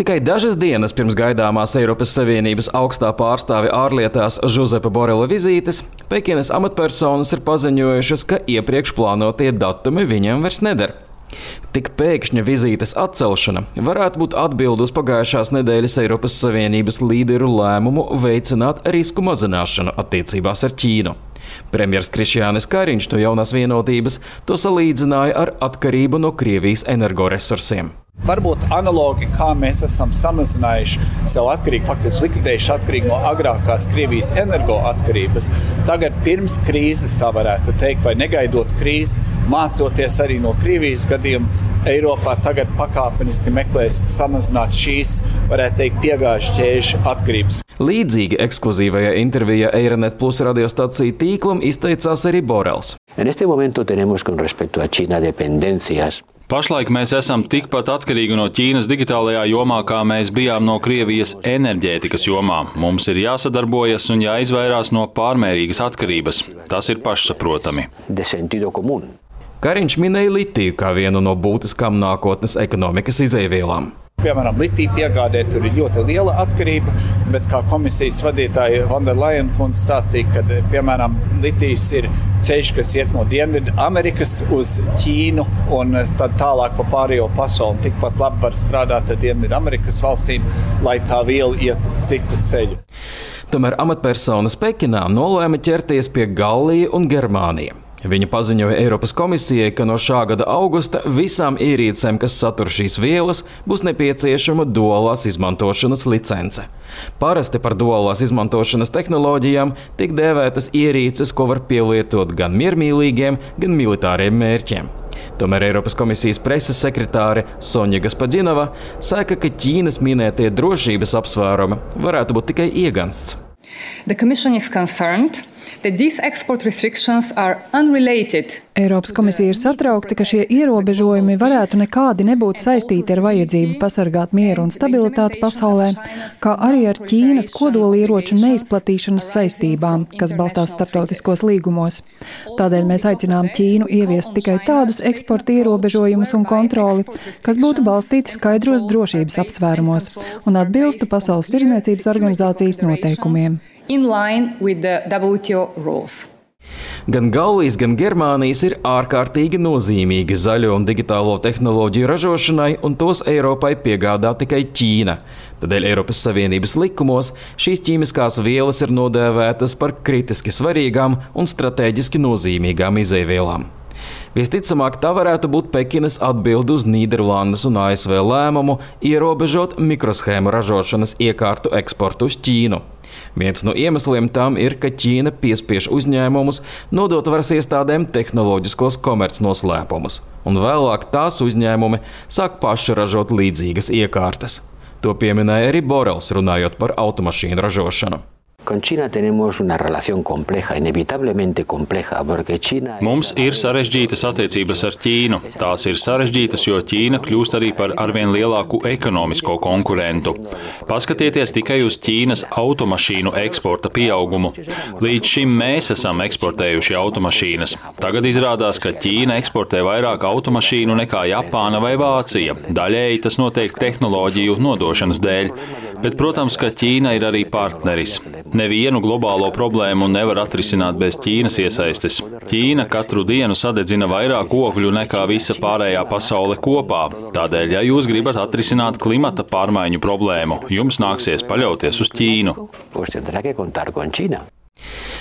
Tikai dažas dienas pirms gaidāmās Eiropas Savienības augstā pārstāve ārlietās Žuzepa Borela vizītes, Pekinas amatpersonas ir paziņojušas, ka iepriekš plānotie datumi viņam vairs neder. Tik pēkšņa vizītes atcelšana varētu būt atbilde uz pagājušās nedēļas Eiropas Savienības līderu lēmumu veicināt risku mazināšanu attiecībās ar Ķīnu. Premjerministrs Krišjānis Kariņš no jaunās vienotības to salīdzināja ar atkarību no Krievijas energoresursiem. Varbūt analogi, kā mēs esam samazinājuši sev atkarību, faktiski likvidējuši atkarību no agrākās Krievijas energoatkarības. Tagad, pirms krīzes, tā varētu teikt, vai negaidot krīzi, mācoties arī no Krievijas gadiem, Eiropā tagad pakāpeniski meklēs samazināt šīs, varētu teikt, piegāžu ķēžu atkarības. Līdzīgi ekskluzīvajā intervijā Eironet Plus radiostacija tīklam izteicās arī Borels. En este momento tenemos con respecto a China dependencias Pašlaik mēs esam tikpat atkarīgi no Ķīnas digitālajā jomā, kā mēs bijām no Krievijas enerģētikas jomā. Mums ir jāsadarbojas un jāizvairās no pārmērīgas atkarības. Tas ir pašsaprotami. Kariņš minēja litiju kā vienu no būtiskām nākotnes ekonomikas izēvielām. Piemēram, litija piegādē tur ir ļoti liela atkarība, bet kā komisijas vadītāja Vanderlaina kundze stāstīja, ka piemēram litijas ir ceļš, kas iet no Dienvidamerikas uz Ķīnu un tad tālāk pa pārējo pasauli. Tikpat labi var strādāt ar Dienvidamerikas valstīm, lai tā viela iet citu ceļu. Tomēr amatpersonas Pekinā nolēma ķerties pie Gallija un Germānijas. Viņa paziņoja Eiropas komisijai, ka no šā gada augusta visām ierīcēm, kas satur šīs vielas, būs nepieciešama duālās izmantošanas licence. Parasti par duālās izmantošanas tehnoloģijām tiek dēvētas ierīces, ko var pielietot gan miermīlīgiem, gan militāriem mērķiem. Tomēr Eiropas komisijas preses sekretāre Sonja Gaspadzinova saka, ka Ķīnas minētie drošības apsvērumi varētu būt tikai iegansts. The Commission is concerned Eiropas komisija ir satraukta, ka šie ierobežojumi varētu nekādi nebūt saistīti ar vajadzību pasargāt mieru un stabilitāti pasaulē, kā arī ar Ķīnas kodolieroču neizplatīšanas saistībām, kas balstās starptautiskos līgumos. Tādēļ mēs aicinām Ķīnu ieviest tikai tādus eksporta ierobežojumus un kontroli, kas būtu balstīti skaidros drošības apsvērumos un atbilstu Pasaules tirzniecības organizācijas noteikumiem in line with the WTO rules. Gan Gaulijas, gan Germānijas ir ārkārtīgi nozīmīgi zaļo un digitālo tehnoloģiju ražošanai, un tos Eiropai piegādā tikai Ķīna. Tādēļ Eiropas Savienības likumos šīs ķīmiskās vielas ir nodēvētas par kritiski svarīgām un strateģiski nozīmīgām izēvielām. Visticamāk, tā varētu būt Pekinas atbilde uz Nīderlandes un ASV lēmumu ierobežot mikroshēmu ražošanas iekārtu eksportu uz Ķīnu. Viens no iemesliem tam ir, ka Ķīna piespiež uzņēmumus nodot varas iestādēm tehnoloģiskos komercnoslēpumus, un vēlāk tās uzņēmumi sāk paši ražot līdzīgas iekārtas. To pieminēja arī Borels, runājot par automašīnu ražošanu. Con China tenemos una relación compleja, inevitablemente compleja, porque China. Mums ir sarežģītas attiecības ar Ķīnu. Tās ir sarežģītas, jo Ķīna kļūst arī par arvien lielāku ekonomisko konkurentu. Paskatieties tikai uz Ķīnas automašīnu eksporta pieaugumu. Līdz šim mēs esam eksportējuši automašīnas. Tagad izrādās, ka Ķīna eksportē vairāk automašīnu nekā Japāna vai Vācija. Daļēji tas notiek tehnoloģiju nodošanas dēļ. Bet, protams, ka Ķīna ir arī partneris. Nevienu globālo problēmu nevar atrisināt bez Ķīnas iesaistes. Ķīna katru dienu sadedzina vairāk ogļu nekā visa pārējā pasaule kopā. Tādēļ, ja jūs gribat atrisināt klimata pārmaiņu problēmu, jums nāksies paļauties uz Ķīnu.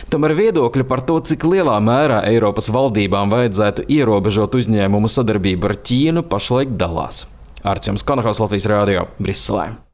Tomēr viedokļi par to, cik lielā mērā Eiropas valdībām vajadzētu ierobežot uzņēmumu sadarbību ar Ķīnu, pašlaik dalās. Arčuns Konahaus Latvijas Rādio Briselē.